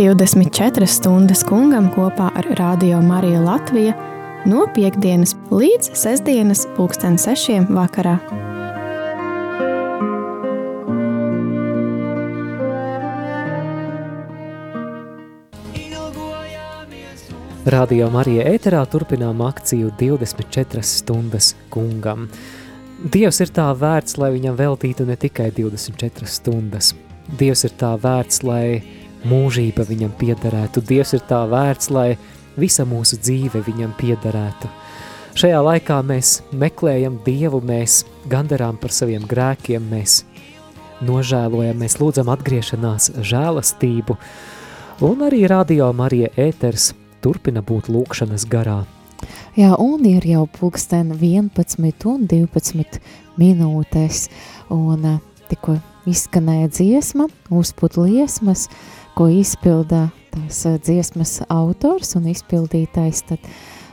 24 stundas kungam kopā ar Radio Mariju Latviju no piekdienas līdz sestdienas pulksten sešiem vakarā. Radio Marija ēterā turpinām akciju 24 stundas kungam. Dievs ir tā vērts, lai viņam veltītu ne tikai 24 stundas. Dievs ir tā vērts, lai mūžība viņam piederētu. Dievs ir tā vērts, lai visa mūsu dzīve viņam piederētu. Šajā laikā mēs meklējam Dievu, mēs gandarām par saviem grēkiem, mēs nožēlojam, mēs lūdzam atgriešanās žēlastību, un arī radio Marija ēters turpina būt lūkšanas garā. Jā, un ir jau pulksten 11 un 12 minūtes, un uh, tikko izskanēja dziesma, uzput liesmas, ko izpilda tās dziesmas autors un izpildītājs, tad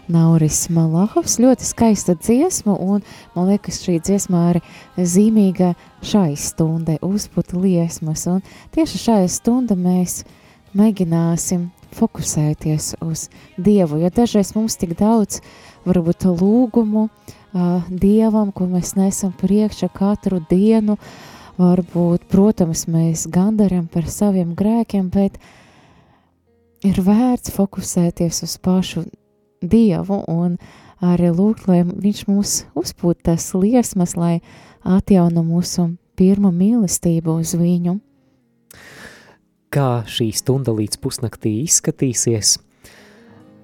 Nauris Malahovs, ļoti skaista dziesma, un man liekas šī dziesma arī zīmīga šai stundai, uzputa liesmas, un tieši šai stunda mēs mēģināsim fokusēties uz Dievu, jo dažreiz mums tik daudz varbūt lūgumu uh, Dievam, ko mēs nesam priekšā katru dienu, varbūt, protams, mēs gandaram par saviem grēkiem, bet ir vērts fokusēties uz pašu Dievu un arī lūgt, lai viņš mūs uzpūt tas liesmas, lai atjauno mūsu pirmo mīlestību uz viņu. Kā šī stunda līdz pusnaktī izskatīsies,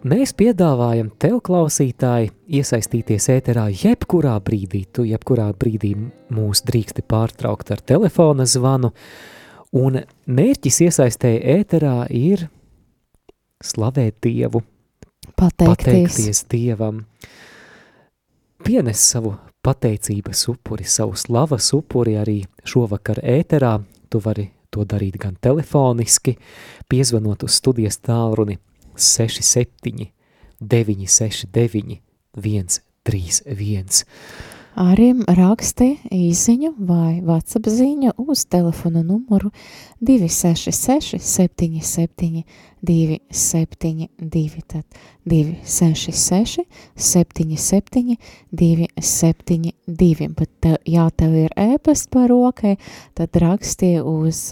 mēs piedāvājam tev, klausītāji, iesaistīties ēterā jebkurā brīdī. Tu jebkurā brīdī mūs drīksti pārtraukt ar telefona zvanu, un mērķis iesaistēja ēterā ir slavēt Dievu, pateikties, pateikties Dievam, pienes savu pateicības upuri, savu slavas upuri arī šovakar ēterā. Tu vari to darīt gan telefoniski, piezvanot uz studijas tālruni 67 969 131. Arī raksti īsiņu vai WhatsApp ziņu uz telefona numuru 266 77 272, tad 266 77 272, bet te, jā, tev ir ēpast par rokai, tad raksti uz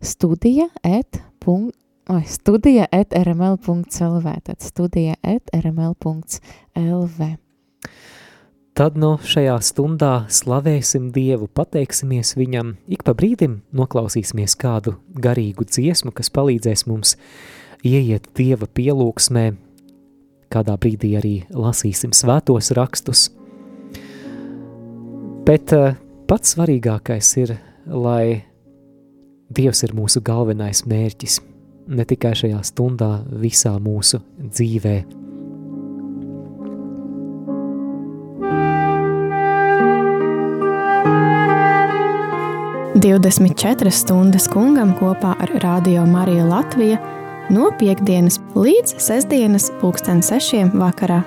studija et Oi, studija at rml.lv, tad studija at rml.lv. Tad no šajā stundā slavēsim Dievu, pateiksimies Viņam, ik pa brīdim noklausīsimies kādu garīgu dziesmu, kas palīdzēs mums ieiet Dieva pielūgsmē, kādā brīdī arī lasīsim svētos rakstus. Bet uh, pats svarīgākais ir, lai Dievs ir mūsu galvenais mērķis, ne tikai šajā stundā, visā mūsu dzīvē. 24 stundas kungam kopā ar Radio Mariju Latviju no piekdienas līdz sestdienas pulksten sešiem vakarā.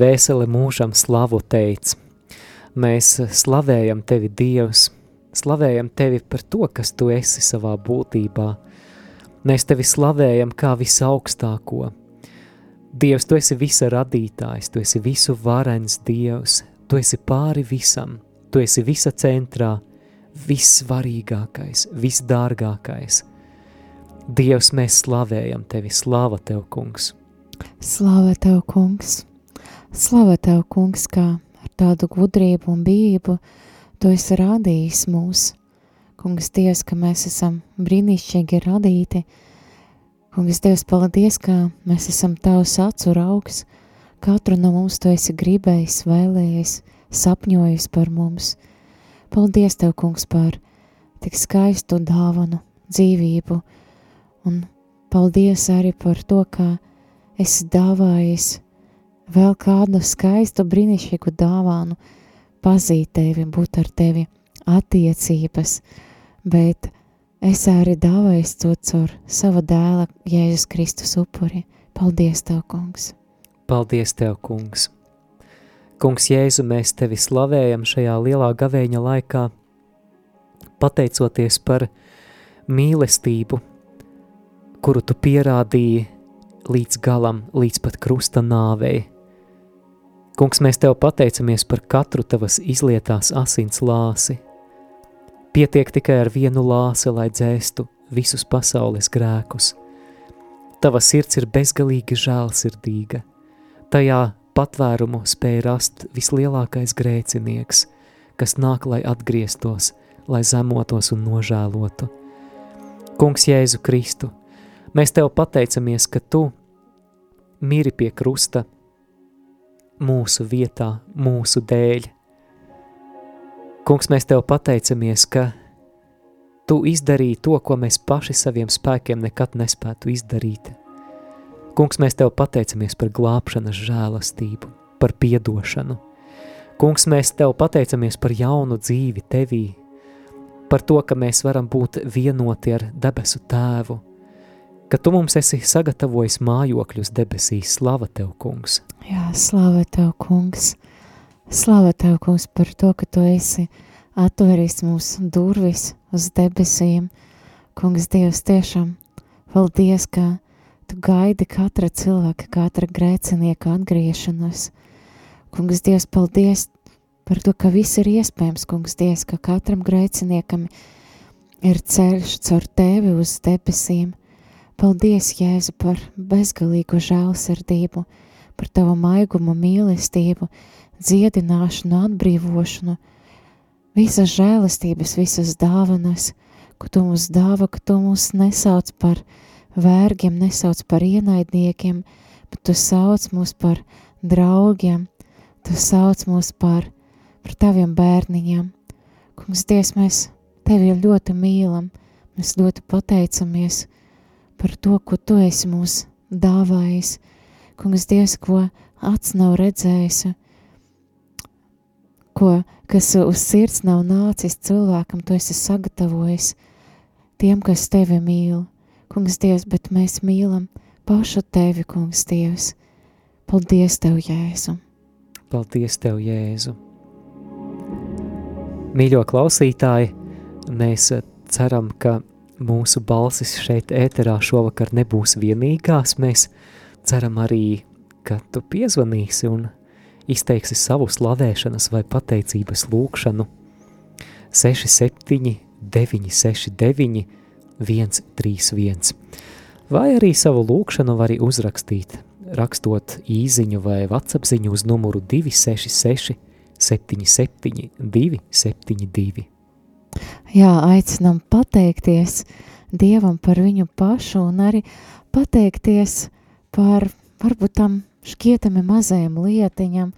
Dvēsele mūžam slavu teic. Mēs slavējam tevi, Dievs, slavējam tevi par to, kas tu esi savā būtībā. Mēs tevi slavējam kā visaugstāko. Dievs, tu esi visa radītājs, tu esi visu varens Dievs, tu esi pāri visam, tu esi visa centrā, vissvarīgākais, visdārgākais. Dievs, mēs slavējam tevi, slava tev, kungs! Slava tev, kungs! Slava Tev, kungs, kā ar tādu gudrību un bību Tu esi rādījis mūs. Kungs, Dievs, ka mēs esam brīnišķīgi radīti. Kungs, Dievs, paldies, ka mēs esam Tavs acu raugs. Katru no mums Tu esi gribējis, vēlējis, sapņojis par mums. Paldies Tev, kungs, par tik skaistu dāvanu, dzīvību, un paldies arī par to, ka esi dāvājis vēl kādu skaistu, brīnišķīgu dāvānu, pazīt tevi, būt ar tevi, attiecības, bet es arī dāvāju to caur sava dēla Jēzus Kristus upuri. Paldies Tev, kungs! Paldies Tev, kungs! Kungs Jēzu, mēs Tevi slavējam šajā lielā gavēņa laikā, pateicoties par mīlestību, kuru Tu pierādīji līdz galam, līdz pat krusta nāvei. Kungs, mēs Tev pateicamies par katru Tavas izlietās asins lāsi. Pietiek tikai ar vienu lāsi, lai dzēstu visus pasaules grēkus. Tava sirds ir bezgalīgi žēlsirdīga. Tajā patvērumu spēja rast vislielākais grēcinieks, kas nāk, lai atgrieztos, lai zemotos un nožēlotu. Kungs Jēzu Kristu, mēs Tev pateicamies, ka Tu miri pie krusta mūsu vietā, mūsu dēļ. Kungs, mēs Tev pateicamies, ka Tu izdarīji to, ko mēs paši saviem spēkiem nekad nespētu izdarīt. Kungs, mēs Tev pateicamies par glābšanas žēlastību, par piedošanu. Kungs, mēs Tev pateicamies par jaunu dzīvi Tevī, par to, ka mēs varam būt vienoti ar debesu Tēvu, ka Tu mums esi sagatavojis mājokļus debesīs. Slava Tev, Kungs! Jā, slava Tev, Kungs! Slava Tev, Kungs, par to, ka Tu esi atveris mūsu durvis uz debesīm. Kungs, Dievs, tiešām paldies, ka Tu gaidi katra cilvēka, katra grēcinieka atgriešanos. Kungs, Dievs, paldies par to, ka viss ir iespējams, kungs, Dievs, ka katram grēciniekam ir ceļš caur Tevi uz debesīm. Paldies, Jēzu, par bezgalīgu žēlsirdību, par Tavu maigumu mīlestību, dziedināšanu, atbrīvošanu, visas žēlastības, visas dāvanas, ko Tu mums dāva, ka Tu mūs nesauc par vērgiem, nesauc par ienaidniekiem, bet Tu sauc mūs par draugiem, Tu sauc mūs par, par Taviem bērniņiem. Kungs, Dievs, mēs Tevi ļoti mīlam, mēs ļoti pateicamies par to, ko Tu esi mūs dāvājis. Kungs, Dievs, ko acs nav redzējis, ko, kas uz sirds nav nācis cilvēkam, tu esi sagatavojis tiem, kas tevi mīl. Kungs, Dievs, bet mēs mīlam pašu tevi, Kungs, Dievs. Paldies Tev, Jēzu! Paldies Tev, Jēzu! Mīļo klausītāji, mēs ceram, ka mūsu balsis šeit ēterā šovakar nebūs vienīgās. Mēs ceram arī, ka tu piezvanīsi un izteiksi savu slavēšanas vai pateicības lūkšanu 67 969 131 vai arī savu lūkšanu vari uzrakstīt, rakstot īziņu vai vatsapziņu uz numuru 266 77 272. Jā, aicinam pateikties Dievam par viņu pašu un arī pateikties par varbūt tam šķietami mazajam lietiņam,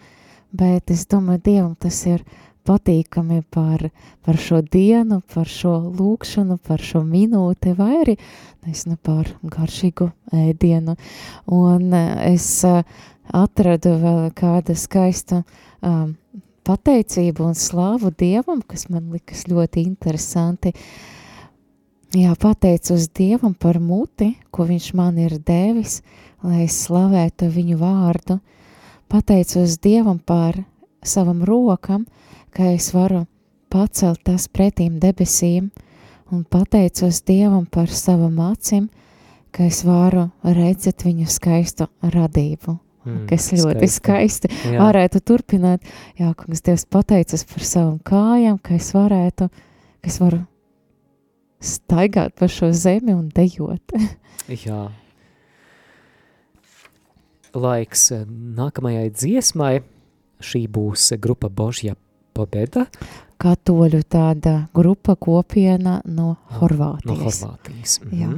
bet es domāju, Dievam tas ir patīkami par, par šo dienu, par šo lūkšanu, par šo minūti vai arī, nezinu, par garšīgu ēdienu. Un es atradu vēl kādu skaistu um, pateicību un slāvu Dievam, kas man likas ļoti interesanti. Jā, pateicos Dievam par muti, ko viņš man ir devis, lai es slavētu viņu vārdu. Pateicos Dievam par savam rokam, ka es varu pacelt tas pretīm debesīm, un pateicos Dievam par savam acim, ka es varu redzēt viņu skaistu radību. Mm, kas ļoti skaisti, skaisti varētu turpināt. Jā, kungs, Dievs pateicas par savam kājām, ka es varētu, ka es varu staigāt pa šo zemi un dejot. Jā, laiks eh, nākamajai dziesmai. Šī būs grupa Božja Pobeda. Katoļu tāda grupa kopiena no Horvātijas. No Horvātijas. Mhm. Jā.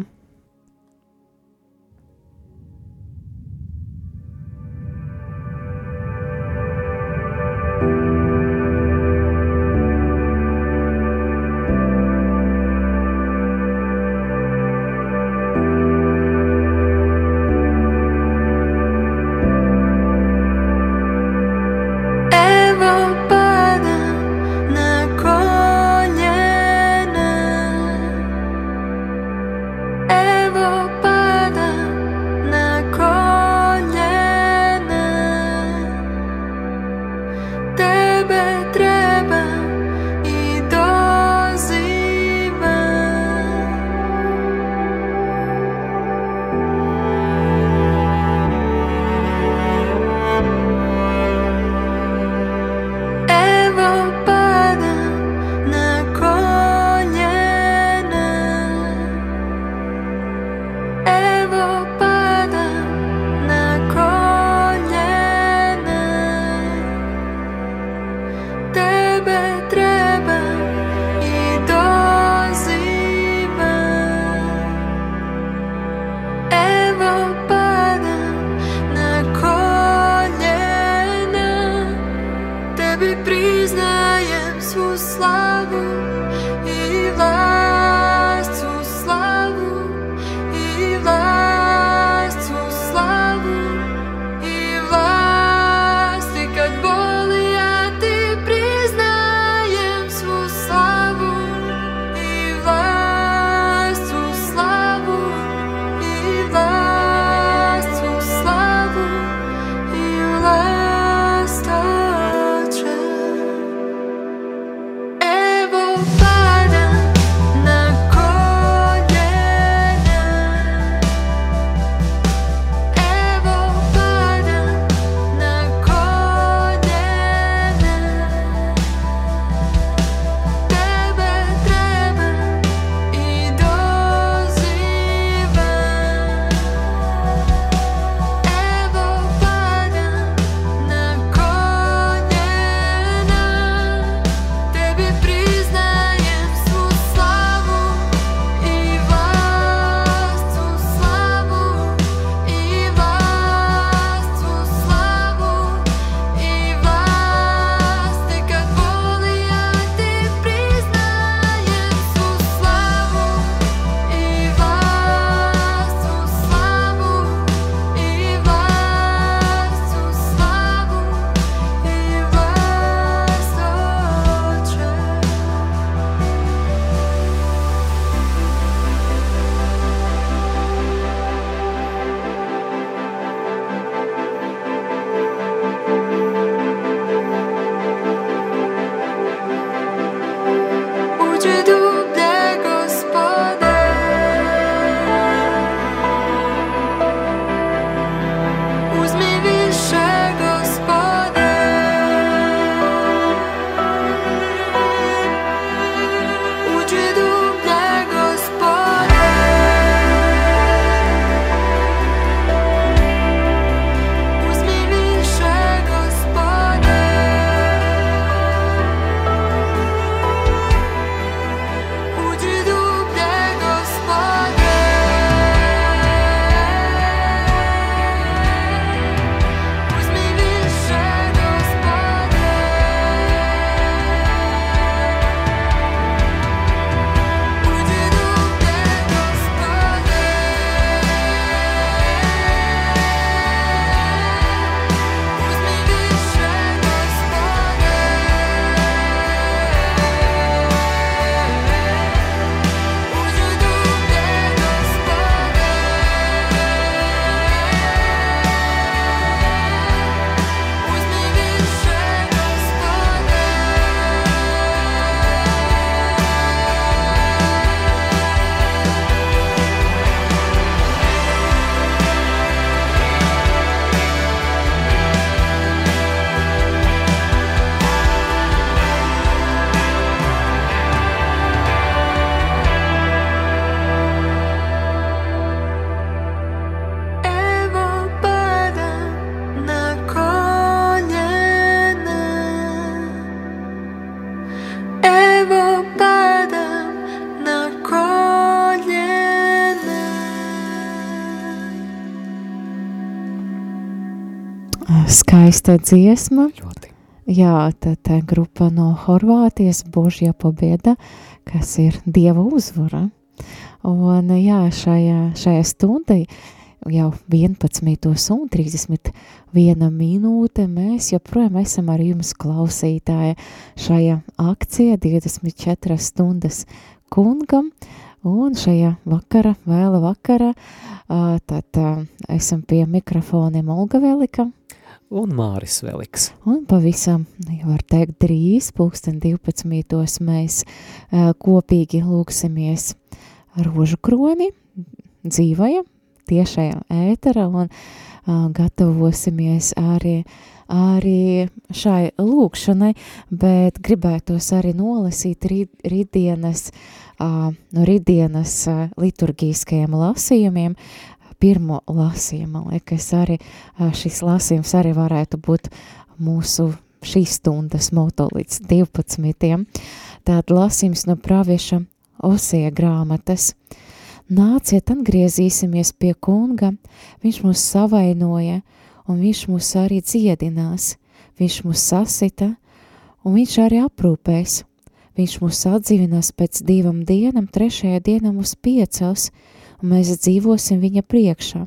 Skaista dziesma. Ļoti. Jā, tad tā grupa no Horvātijas, Božja pobieda, kas ir Dieva uzvara. Un jā, šajā, šajā stundai jau 11 un 31 minūte mēs joprojām esam ar jums klausītāji šajā akcija 24 stundas kungam, un šajā vakara, vēla vakara, tad esam pie mikrofoniem Olga Velika un Māris Veliks. Un pavisam, var teikt, drīz, pulksten 12. mēs uh, kopīgi lūksimies rožu kroni, dzīvajam, tiešajam ētera un uh, gatavosimies arī, arī šai lūkšanai, bet gribētos arī nolasīt rīt, rītdienas, uh, no rītdienas uh, liturgīskajiem lasījumiem, pirmo lasījumu. Man liekas, arī šis lasījums arī varētu būt mūsu šīs stundas moto līdz 12. Tāda lasījums no pravieša Osija grāmatas. Nāciet, atgriezīsimies pie kunga, viņš mūs savainoja, un viņš mūs arī dziedinās, viņš mūs sasita, un viņš arī aprūpēs. Viņš mūs atdzīvinās pēc divām dienām, trešajā dienā mūs piecels, un mēs dzīvosim viņa priekšā.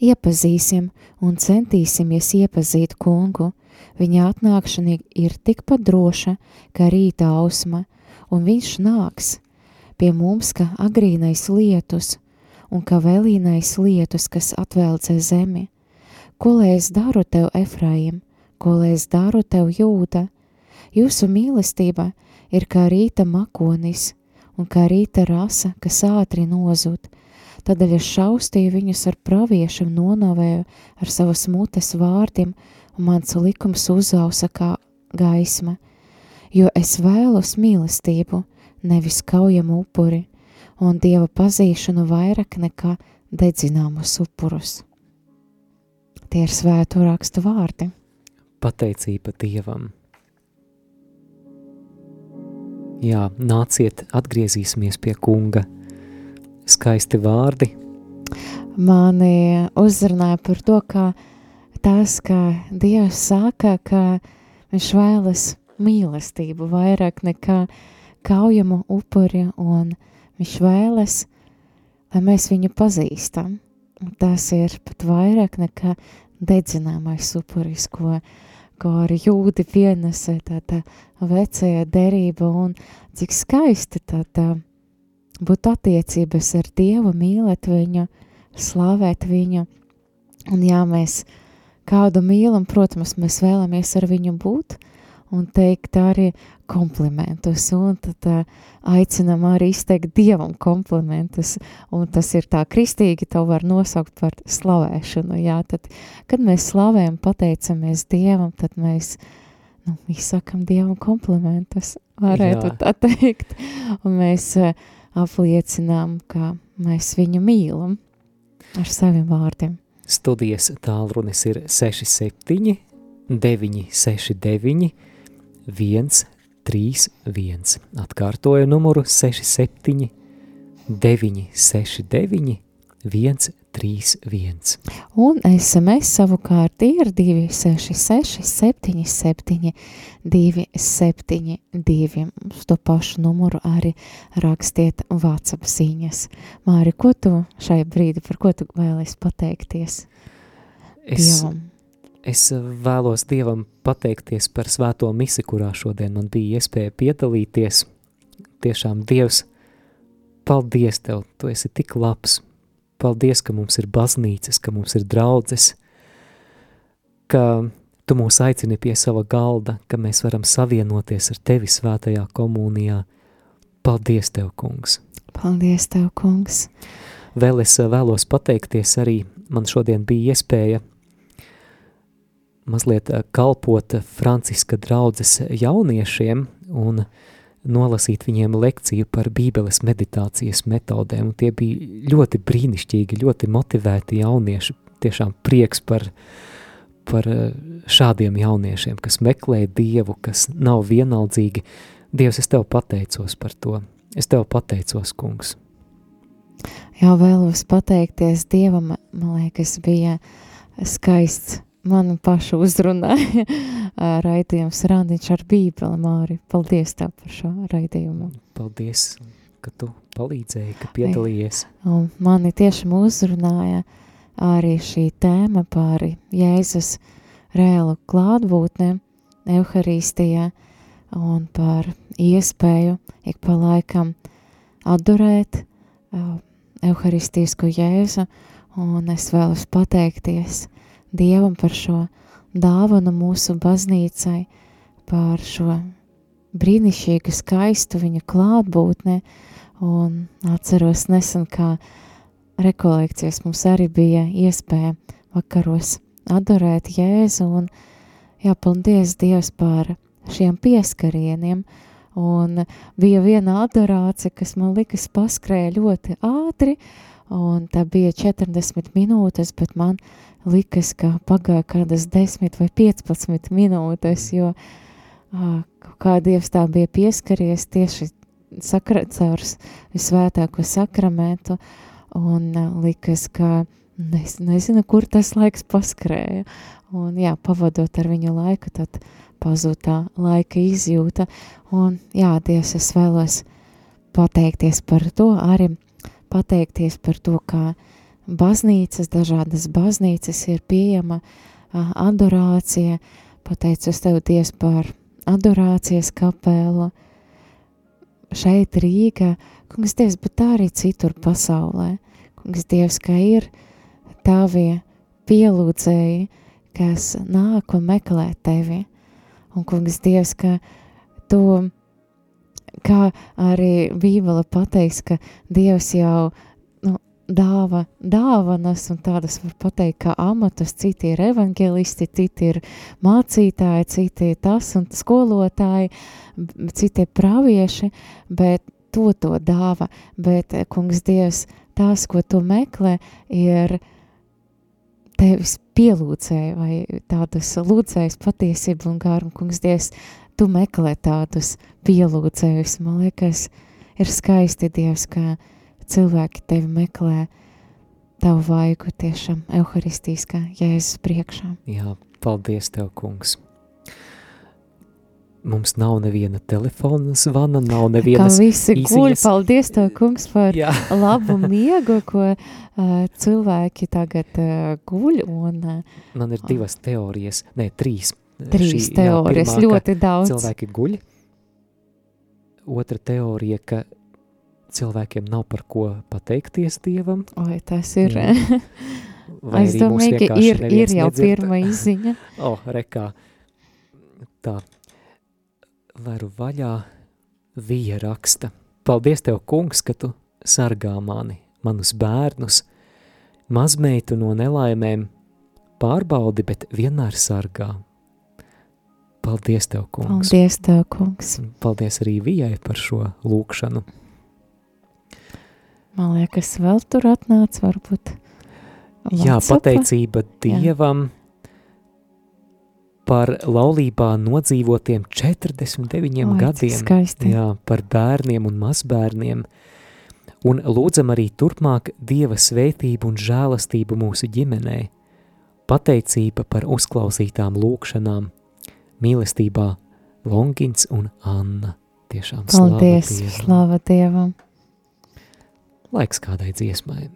Iepazīsim un centīsimies iepazīt kungu. Viņa atnākšana ir tikpat droša, kā rīta ausma, un viņš nāks pie mums, kā agrīnais lietus, un kā vēlīnais lietus, kas atveldzē zemi. Ko lai es daru tev, Efraim, ko lai es daru tev, Jūda? Jūsu mīlestība ir kā rīta makonis un kā rīta rasa, kas ātri nozūd. Tādēļ es šaustīju viņus ar praviešiem, nonovēju ar savas mutes vārdiem, un mans likums uzausa kā gaisma, jo es vēlos mīlestību, nevis kaujamu upuri, un dieva pazīšanu vairāk nekā dedzināmus upurus. Tie ir svēto rakstu vārdi. Pateicība Dievam! Jā, nāciet, atgriezīsimies pie kunga. Skaisti vārdi. Mani uzrunāja par to, ka tas, ka Dievs saka, ka viņš vēlas mīlestību vairāk nekā kaujamu upuri, un viņš vēlas, lai mēs viņu pazīstam. Tas ir pat vairāk nekā dedzināmais upuris, ko ko ar jūdi pienesa tā, tā vecajā derība un cik skaisti tā, tā būt attiecības ar Dievu, mīlēt viņu, slavēt viņu. Un jā, mēs kādu mīlam, protams, mēs vēlamies ar viņu būt un teikt arī komplimentus, un tad uh, aicinam arī izteikt Dievam komplimentus, un tas ir tā kristīgi, to var nosaukt par slavēšanu, jā, tad, kad mēs slavējam, pateicamies Dievam, tad mēs, nu, izsakam Dievam komplimentus, varētu jā. tā teikt, un mēs uh, apliecinām, ka mēs viņu mīlam ar saviem vārdiem. Studijas tālrunis ir 67 969 1 3, 1. Atkārtoju numuru 67, 969, 1, 3, 1. Un SMS savukārt ir 266, 77, 272. Uz to pašu numuru arī rakstiet WhatsApp ziņas. Māri, ko tu šai brīdi, par ko tu vēlies pateikties? Es, Dievam? Es vēlos Dievam pateikties par svēto misi, kurā šodien man bija iespēja piedalīties. Tiešām Dievs, paldies Tev, Tu esi tik labs. Paldies, ka mums ir baznīcas, ka mums ir draudzes, ka Tu mūs aicini pie sava galda, ka mēs varam savienoties ar Tevi svētajā komunijā. Paldies Tev, kungs! Paldies Tev, kungs! Vēl es vēlos pateikties arī, man šodien bija iespēja mazliet eh, kalpot Franciska draudzes jauniešiem un nolasīt viņiem lekciju par bībeles meditācijas metodēm. Un tie bija ļoti brīnišķīgi, ļoti motivēti jaunieši. Tiešām prieks par, par eh, šādiem jauniešiem, kas meklē Dievu, kas nav vienaldzīgi. Dievs, es Tev pateicos par to. Es Tev pateicos, kungs. Jā, vēlos pateikties Dievam, man liekas, bija skaists manu pašu uzrunāja raidījums Randiņš ar bībeli, Māri. Paldies tev par šo raidījumu. Paldies, ka tu palīdzēji, ka piedalījies. Un mani tiešām uzrunāja arī šī tēma par Jēzus reālu klātbūtni Euharistijā un par iespēju ik pa laikam adorēt uh, Euharistisku Jēzu, un es vēlos pateikties Dievam par šo dāvanu mūsu baznīcai, par šo brīnišķīgu skaistu viņa klātbūtne, un atceros nesen, kā rekolekcijas mums arī bija iespēja vakaros adorēt Jēzu, un jāpaldies Dievs par šiem pieskarieniem, un bija viena adorācija, kas man likas paskrēja ļoti ātri, un tā bija 40 minūtes, bet man likas, ka pagāja kādas 10 vai 15 minūtes, jo uh, kā Dievs tā bija pieskaries tieši sakra, caur svētāko sakramentu, un uh, likas, ka es nezinu, kur tas laiks paskrēja, un jā, pavadot ar viņu laiku, tad pazūd tā laika izjūta, un jā, Dievs, es vēlos pateikties par to, arī pateikties par to, kā baznīcas, dažādas baznīcas ir pieejama adorācija, pateicos Tev, Dievs, par adorācijas kapelu, šeit Rīga, kungs Dievs, bet tā arī citur pasaulē. Kungs Dievs, ka ir tavi pielūdzēji, kas nāk un meklē tevi. Un kungs Dievs, ka tu, kā arī Bībele pateiks, ka Dievs jau dāva dāvanas, un tādas var pateikt, kā amatus, citi ir evangelisti, citi ir mācītāji, citi ir tas un skolotāji, citi ir pravieši, bet to to dāva, bet, eh, kungs Dievs, tās, ko tu meklē, ir tevis pielūdzēja vai tādas lūdzējas patiesību un garumu, kungs Dievs, tu meklē tādus pielūdzējus, man liekas, ir skaisti Dievs, ka cilvēki tevi meklē tavu vaigu tiešām euharistiskā Jēzus priekšā. Jā, paldies tev, kungs. Mums nav neviena telefona zvana, nav nevienas Kā visi īsiņas. guļ, paldies tev, kungs, par Jā. labu miegu, ko uh, cilvēki tagad uh, guļ un uh, Man ir divas teorijas, ne, trīs. Trīs teorijas, pirmā, ļoti daudz. Cilvēki guļ. Otra teorija, ka cilvēkiem nav par ko pateikties Dievam. Oi, tas ir, vai es domāju, ka ir, ir jau nedzird. pirma izziņa. O, oh, rekā. Tā. Varu vaļā vija raksta. Paldies tev, kungs, ka tu sargā mani, manus bērnus, mazmeitu no nelaimēm, pārbaudi, bet vienmēr sargā. Paldies tev, kungs. Paldies tev, kungs. Un Paldies arī Vijai par šo lūkšanu. Man liekas, vēl tur atnāca varbūt. Jā, WhatsAppā. pateicība Dievam par laulībā nodzīvotiem 49 Oi, cik gadiem. skaisti. Jā, par bērniem un mazbērniem. Un lūdzam arī turpmāk Dieva svētību un žēlastību mūsu ģimenē. Pateicība par uzklausītām lūkšanām, mīlestībā Longins un Anna. Tiešām Paldies, slava Dievam. slava Dievam. Laiks kādai dziesmai.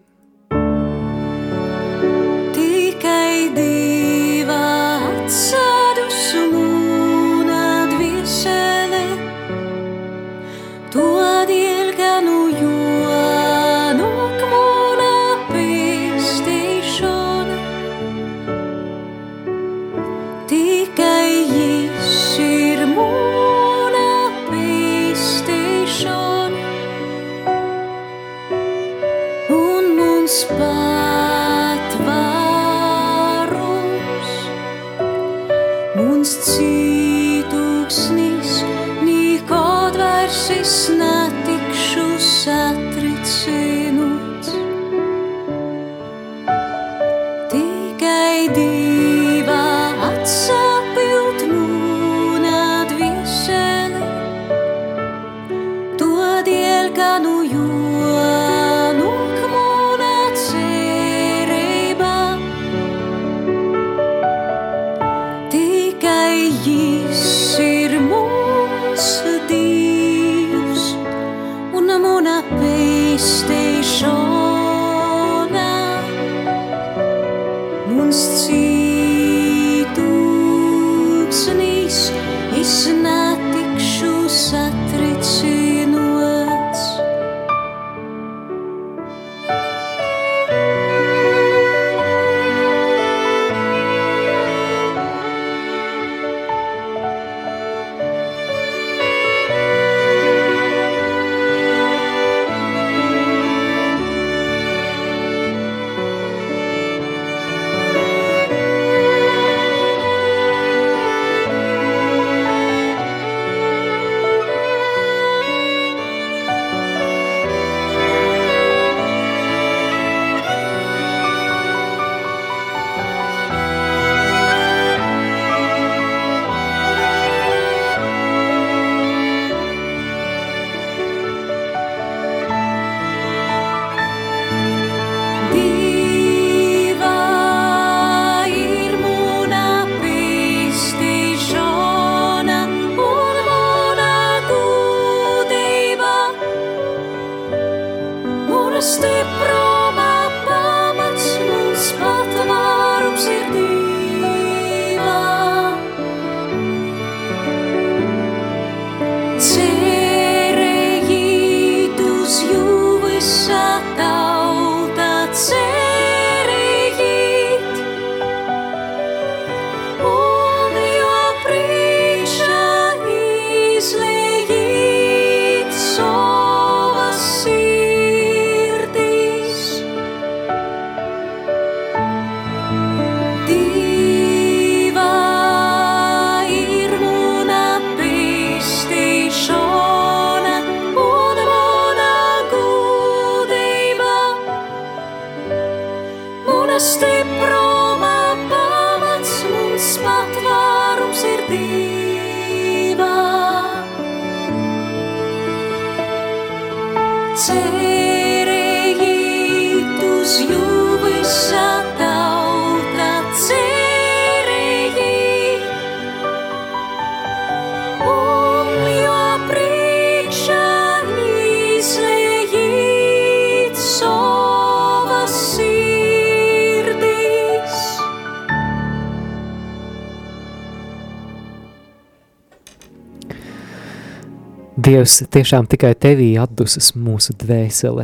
Dievs tiešām tikai tevī atdusas mūsu dvēsele.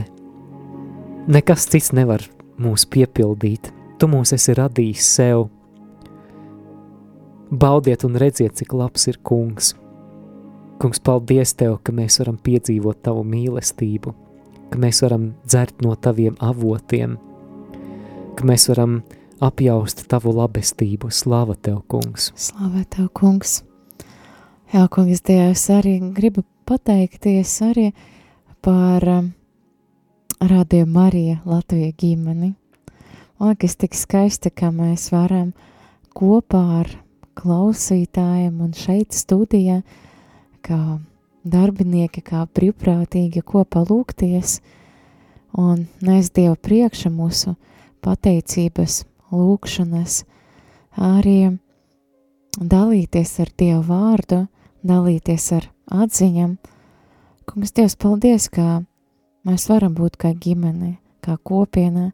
Nekas cits nevar mūs piepildīt. Tu mūs esi radījis sev. Baudiet un redziet, cik labs ir kungs. Kungs, paldies Tev, ka mēs varam piedzīvot Tavu mīlestību, ka mēs varam dzert no Taviem avotiem, ka mēs varam apjaust Tavu labestību. Slava Tev, kungs! Slava Tev, kungs! Jā, kungs, Dievs, arī gribu pateikties arī par um, Radio Marija Latvija ģimeni. Man liekas, tik skaisti, ka mēs varam kopā ar klausītājiem un šeit studijā, kā darbinieki, kā brīvprātīgi kopā lūgties un nes Dievu priekša mūsu pateicības, lūkšanas, arī dalīties ar Dievu vārdu, dalīties ar atziņam. Kungs, Dievs, paldies, ka mēs varam būt kā ģimene, kā kopiena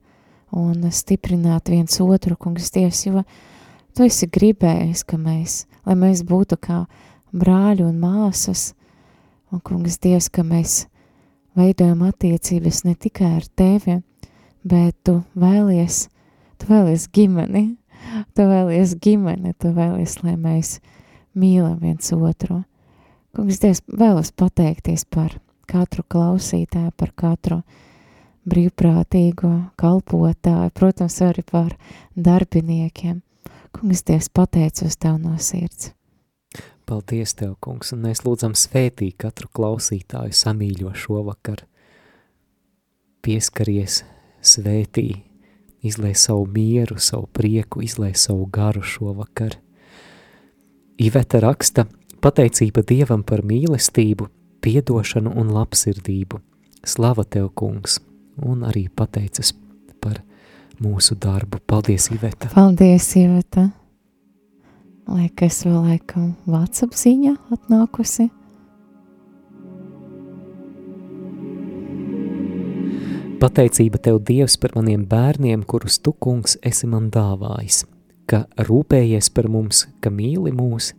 un stiprināt viens otru, kungs, Dievs, jo Tu esi gribējis, ka mēs, lai mēs būtu kā brāļi un māsas, un kungs, Dievs, ka mēs veidojam attiecības ne tikai ar tevi, bet tu vēlies, tu vēlies ģimeni, tu vēlies ģimeni, tu vēlies, lai mēs mīlam viens otru. Kungs, Dievs, vēlos pateikties par katru klausītāju, par katru brīvprātīgo kalpotāju, protams, arī par darbiniekiem. Kungs, Dievs, pateicos Tev no sirds. Paldies Tev, kungs, un mēs lūdzam svētī katru klausītāju samīļo šovakar. Pieskaries svētī, izlai savu mieru, savu prieku, izlai savu garu šovakar. Iveta raksta – Pateicība Dievam par mīlestību, piedošanu un labsirdību. Slava Tev, kungs, un arī pateicas par mūsu darbu. Paldies, Iveta! Paldies, Iveta! Liekas, vēl laikam WhatsApp ziņa atnākusi. Pateicība Tev, Dievs, par maniem bērniem, kurus Tu, kungs, esi man dāvājis, ka rūpējies par mums, ka mīli mūs,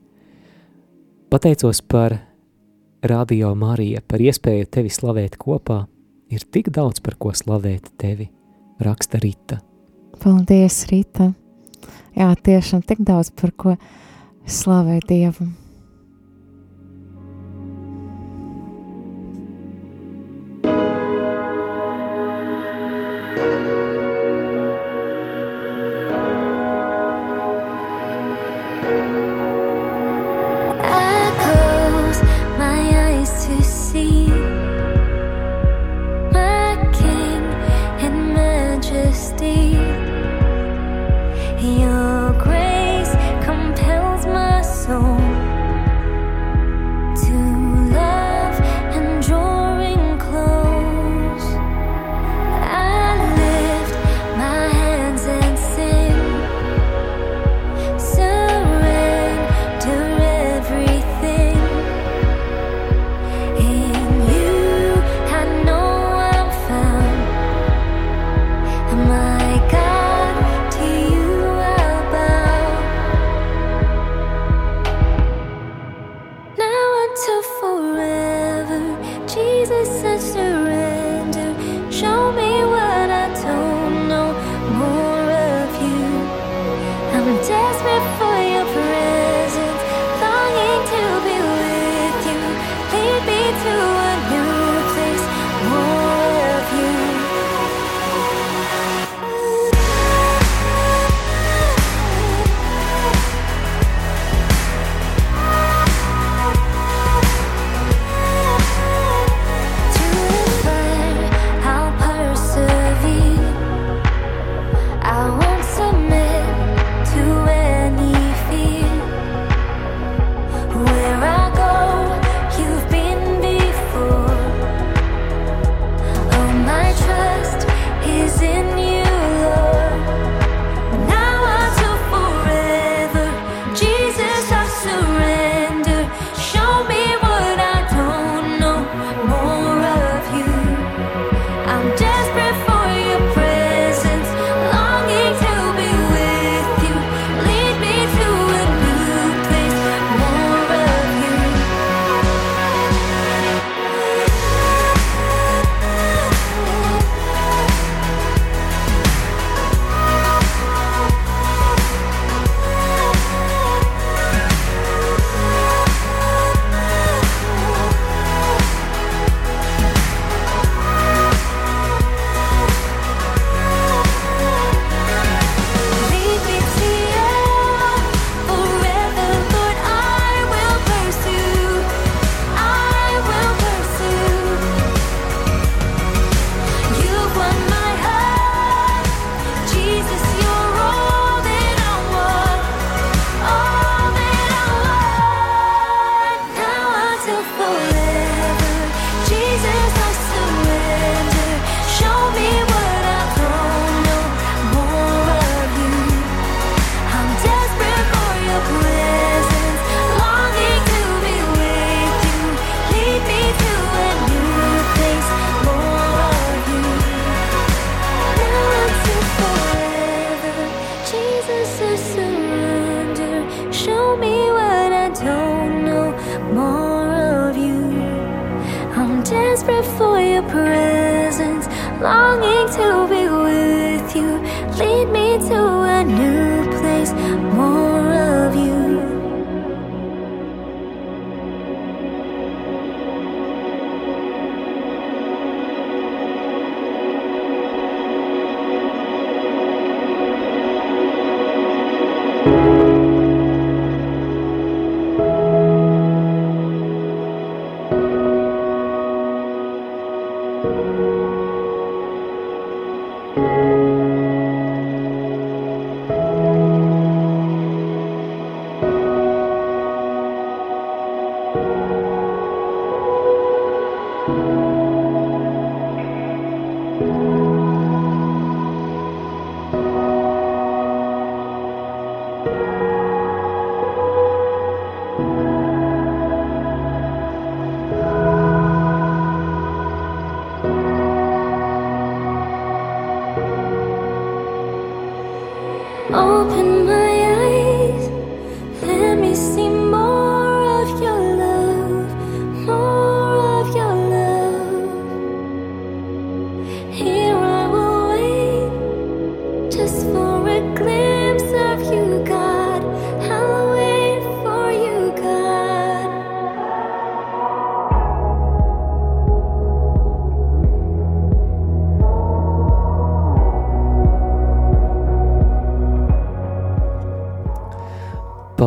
Pateicos par Radio Mariju, par iespēju tevi slavēt kopā. Ir tik daudz par ko slavēt tevi, raksta Rita. Paldies, Rita! Jā, tiešām tik daudz par ko slavēt Dievu.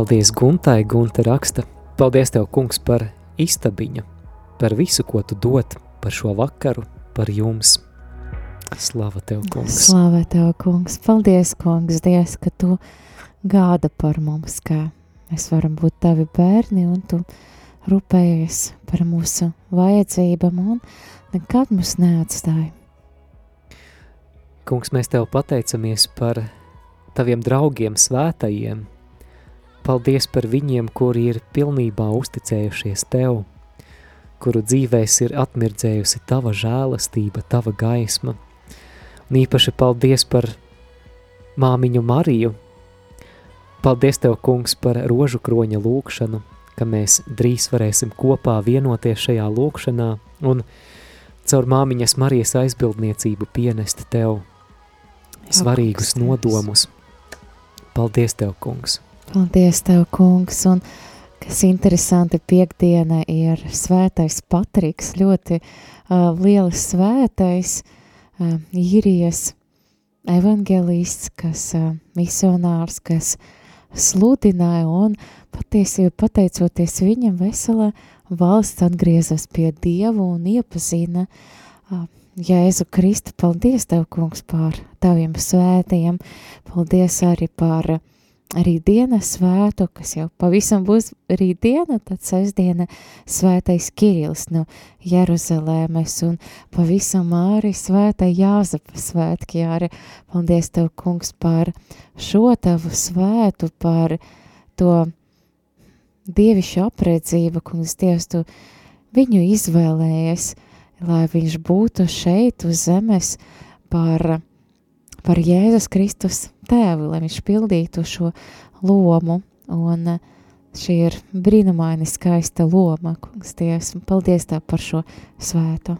Paldies Guntai, Gunta raksta. Paldies Tev, kungs, par istabiņu, par visu, ko Tu dod, par šo vakaru, par jums. Slava Tev, kungs. Slavē Tev, kungs. Paldies, kungs, Dievs, ka Tu gāda par mums, ka mēs varam būt Tavi bērni un Tu rūpējies par mūsu vajadzībām un nekad mūs neatstāji. Kungs, mēs Tev pateicamies par Taviem draugiem svētajiem. Paldies par viņiem, kuri ir pilnībā uzticējušies Tev, kuru dzīvēs ir atmirdzējusi Tava žēlastība, Tava gaisma. Un īpaši paldies par māmiņu Mariju. Paldies Tev, kungs, par rožu kroņa lūkšanu, ka mēs drīz varēsim kopā vienoties šajā lūkšanā un caur māmiņas Marijas aizbildniecību pienest Tev svarīgus nodomus. Paldies Tev, kungs! Paldies, Tev, kungs! Un kas interesanti, piekdiena ir svētais Patriks, ļoti uh, liels svētais, uh, īrijas evangelists, kas uh, misionārs, kas sludināja un patiesībā pateicoties viņam vesela valsts atgriezas pie Dievu un iepazina uh, Jēzu Kristu. Paldies, Tev, kungs, par Taviem svētajiem. Paldies arī par uh, rītdienas svētu, kas jau pavisam būs rītdiena, tad sestdiena svētais Kirils no Jeruzalēmes un pavisam arī svētai Jāzapa svētki arī. Paldies Tev, kungs, par šo Tavu svētu, par to dievišķu apredzību, kungs, Dievs, Tu viņu izvēlējies, lai viņš būtu šeit uz zemes par par Jēzus Kristus tēvu, lai viņš pildītu šo lomu. Un eh, šī ir brīnumaini skaista loma, kungs Dievs, un paldies Tev par šo svēto.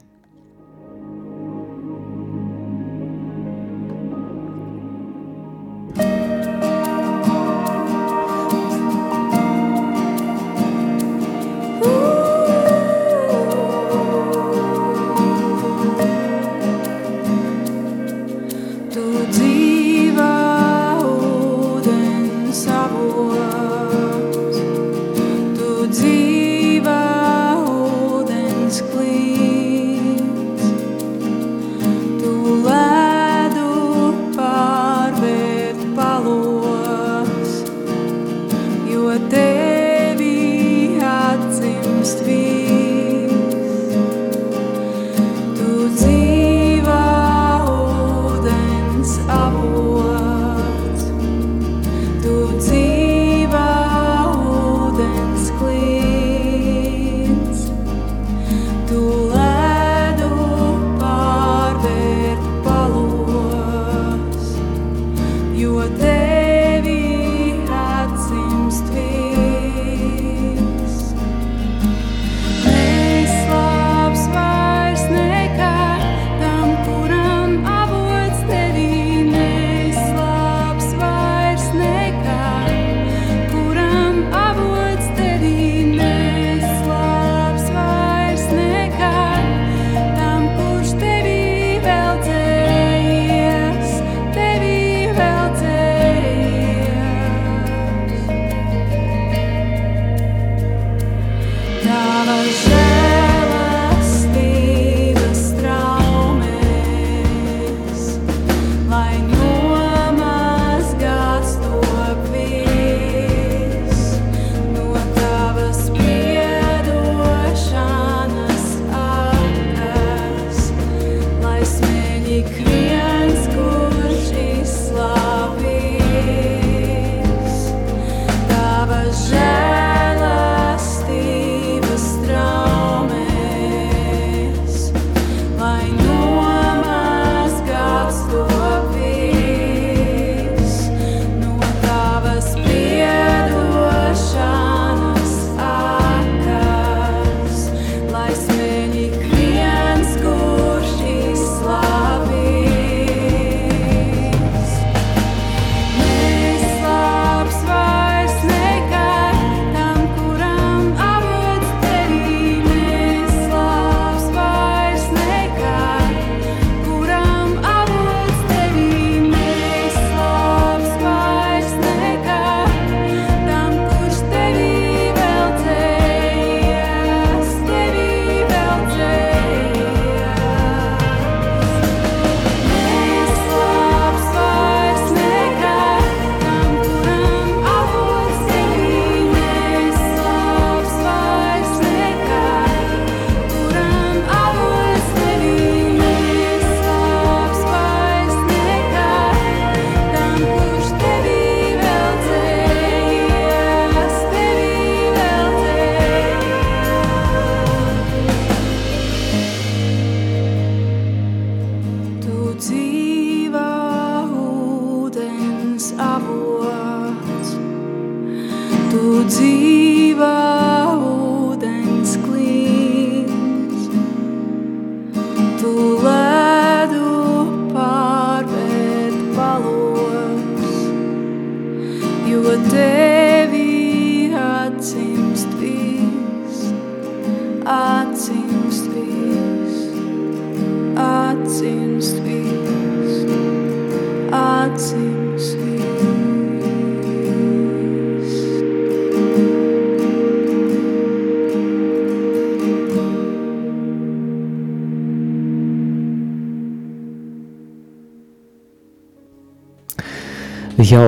Jau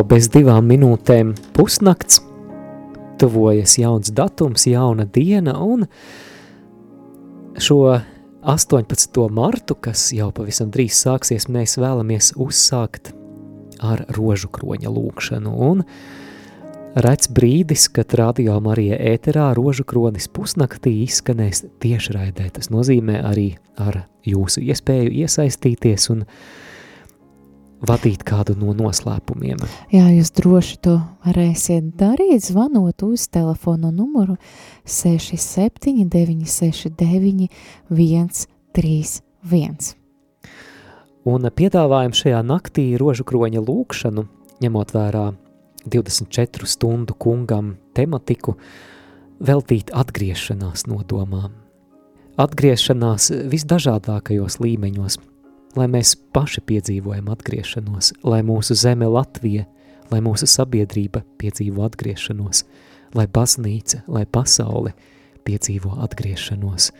bez divām minūtēm pusnakts, tuvojas jauns datums, jauna diena, un šo 18. martu, kas jau pavisam drīz sāksies, mēs vēlamies uzsākt ar rožu kroņa lūkšanu, un redz brīdis, kad radio Marija ēterā rožu kronis pusnaktī izskanēs tiešraidē. Tas nozīmē arī ar jūsu iespēju iesaistīties un vadīt kādu no noslēpumiem. Jā, jūs droši to varēsiet darīt, zvanot uz telefonu numuru 679 69 131. Un piedāvājam šajā naktī rožu kroņa lūkšanu, ņemot vērā 24 stundu kungam tematiku, veltīt atgriešanās nodomām. Atgriešanās visdažādākajos līmeņos – lai mēs paši piedzīvojam atgriešanos, lai mūsu zeme Latvija, lai mūsu sabiedrība piedzīvo atgriešanos, lai baznīca, lai pasaule piedzīvo atgriešanos.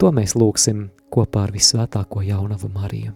To mēs lūgsim kopā ar visvētāko jaunavu Mariju.